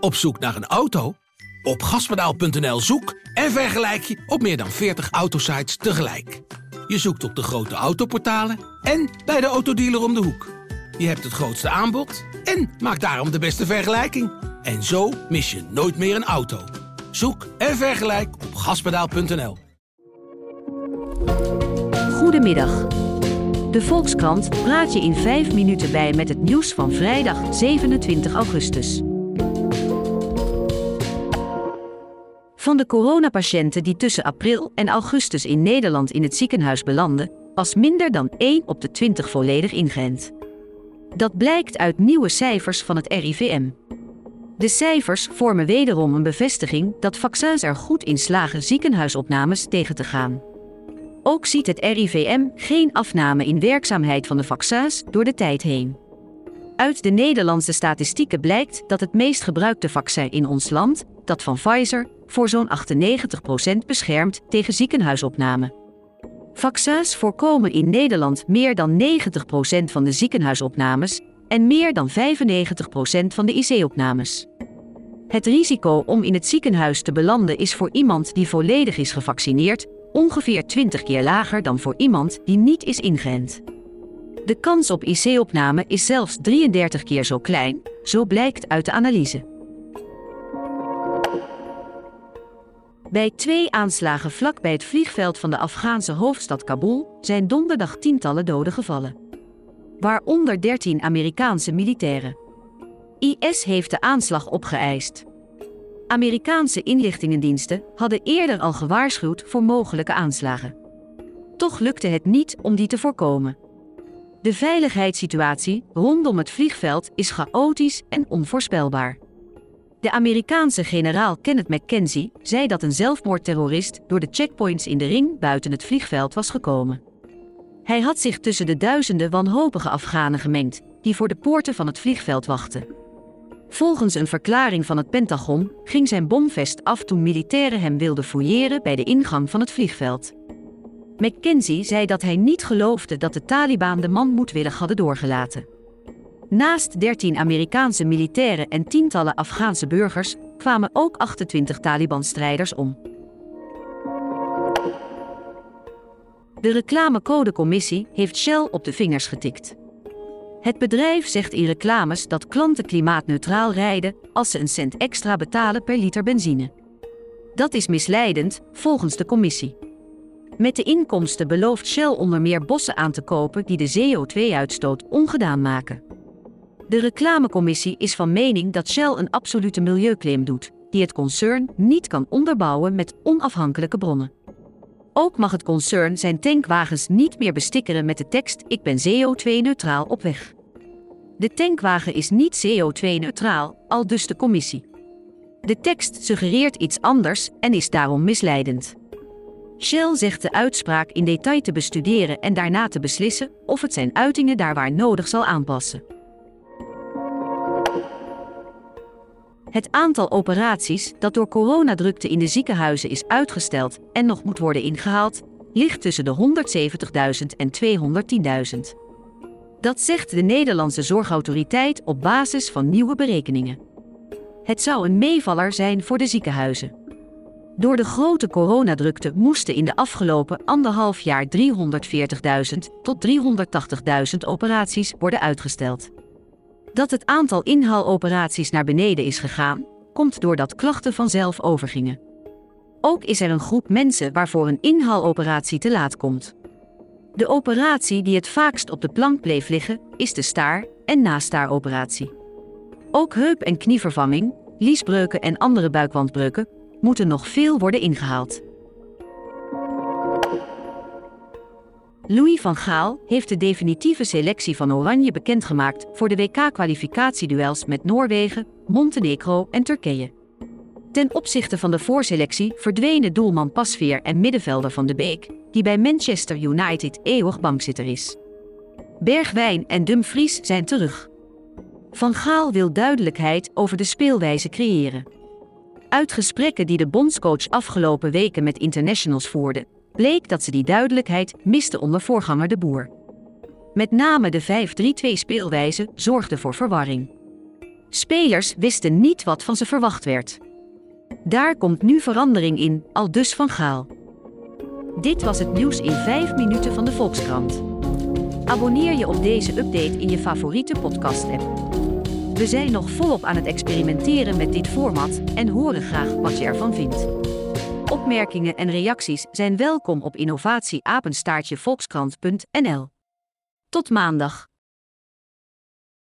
Op zoek naar een auto? Op gaspedaal.nl zoek en vergelijk je op meer dan 40 autosites tegelijk. Je zoekt op de grote autoportalen en bij de autodealer om de hoek. Je hebt het grootste aanbod en maakt daarom de beste vergelijking. En zo mis je nooit meer een auto. Zoek en vergelijk op gaspedaal.nl. Goedemiddag. De Volkskrant praat je in 5 minuten bij met het nieuws van vrijdag 27 augustus. Van de coronapatiënten die tussen april en augustus in Nederland in het ziekenhuis belanden, was minder dan 1 op de 20 volledig ingeënt. Dat blijkt uit nieuwe cijfers van het RIVM. De cijfers vormen wederom een bevestiging dat vaccins er goed in slagen ziekenhuisopnames tegen te gaan. Ook ziet het RIVM geen afname in werkzaamheid van de vaccins door de tijd heen. Uit de Nederlandse statistieken blijkt dat het meest gebruikte vaccin in ons land, dat van Pfizer, voor zo'n 98% beschermt tegen ziekenhuisopname. Vaccins voorkomen in Nederland meer dan 90% van de ziekenhuisopnames en meer dan 95% van de IC-opnames. Het risico om in het ziekenhuis te belanden is voor iemand die volledig is gevaccineerd ongeveer 20 keer lager dan voor iemand die niet is ingeënt. De kans op IC-opname is zelfs 33 keer zo klein, zo blijkt uit de analyse. Bij twee aanslagen vlak bij het vliegveld van de Afghaanse hoofdstad Kabul zijn donderdag tientallen doden gevallen. Waaronder 13 Amerikaanse militairen. IS heeft de aanslag opgeëist. Amerikaanse inlichtingendiensten hadden eerder al gewaarschuwd voor mogelijke aanslagen. Toch lukte het niet om die te voorkomen. De veiligheidssituatie rondom het vliegveld is chaotisch en onvoorspelbaar. De Amerikaanse generaal Kenneth McKenzie zei dat een zelfmoordterrorist door de checkpoints in de ring buiten het vliegveld was gekomen. Hij had zich tussen de duizenden wanhopige Afghanen gemengd, die voor de poorten van het vliegveld wachten. Volgens een verklaring van het Pentagon ging zijn bomvest af toen militairen hem wilden fouilleren bij de ingang van het vliegveld. McKenzie zei dat hij niet geloofde dat de Taliban de man moedwillig hadden doorgelaten. Naast 13 Amerikaanse militairen en tientallen Afghaanse burgers kwamen ook 28 Taliban-strijders om. De reclamecodecommissie heeft Shell op de vingers getikt. Het bedrijf zegt in reclames dat klanten klimaatneutraal rijden als ze een cent extra betalen per liter benzine. Dat is misleidend, volgens de commissie. Met de inkomsten belooft Shell onder meer bossen aan te kopen die de CO2-uitstoot ongedaan maken. De reclamecommissie is van mening dat Shell een absolute milieuclaim doet, die het concern niet kan onderbouwen met onafhankelijke bronnen. Ook mag het concern zijn tankwagens niet meer bestikkeren met de tekst Ik ben CO2-neutraal op weg. De tankwagen is niet CO2-neutraal, al dus de commissie. De tekst suggereert iets anders en is daarom misleidend. Shell zegt de uitspraak in detail te bestuderen en daarna te beslissen of het zijn uitingen daar waar nodig zal aanpassen. Het aantal operaties dat door coronadrukte in de ziekenhuizen is uitgesteld en nog moet worden ingehaald, ligt tussen de 170.000 en 210.000. Dat zegt de Nederlandse Zorgautoriteit op basis van nieuwe berekeningen. Het zou een meevaller zijn voor de ziekenhuizen. Door de grote coronadrukte moesten in de afgelopen anderhalf jaar 340.000 tot 380.000 operaties worden uitgesteld. Dat het aantal inhaaloperaties naar beneden is gegaan, komt doordat klachten vanzelf overgingen. Ook is er een groep mensen waarvoor een inhaaloperatie te laat komt. De operatie die het vaakst op de plank bleef liggen, is de staar- en nastaaroperatie. Ook heup- en knievervanging, liesbreuken en andere buikwandbreuken moeten nog veel worden ingehaald. Louis van Gaal heeft de definitieve selectie van Oranje bekendgemaakt voor de WK-kwalificatieduels met Noorwegen, Montenegro en Turkije. Ten opzichte van de voorselectie verdwenen doelman Pasveer en middenvelder Van de Beek, die bij Manchester United eeuwig bankzitter is. Bergwijn en Dumfries zijn terug. Van Gaal wil duidelijkheid over de speelwijze creëren. Uit gesprekken die de bondscoach afgelopen weken met internationals voerde, bleek dat ze die duidelijkheid miste onder voorganger De Boer. Met name de 5-3-2 speelwijze zorgde voor verwarring. Spelers wisten niet wat van ze verwacht werd. Daar komt nu verandering in, al dus van Gaal. Dit was het nieuws in 5 minuten van de Volkskrant. Abonneer je op deze update in je favoriete podcast-app. We zijn nog volop aan het experimenteren met dit format en horen graag wat je ervan vindt. Opmerkingen en reacties zijn welkom op innovatieapenstaartjevolkskrant.nl. Tot maandag.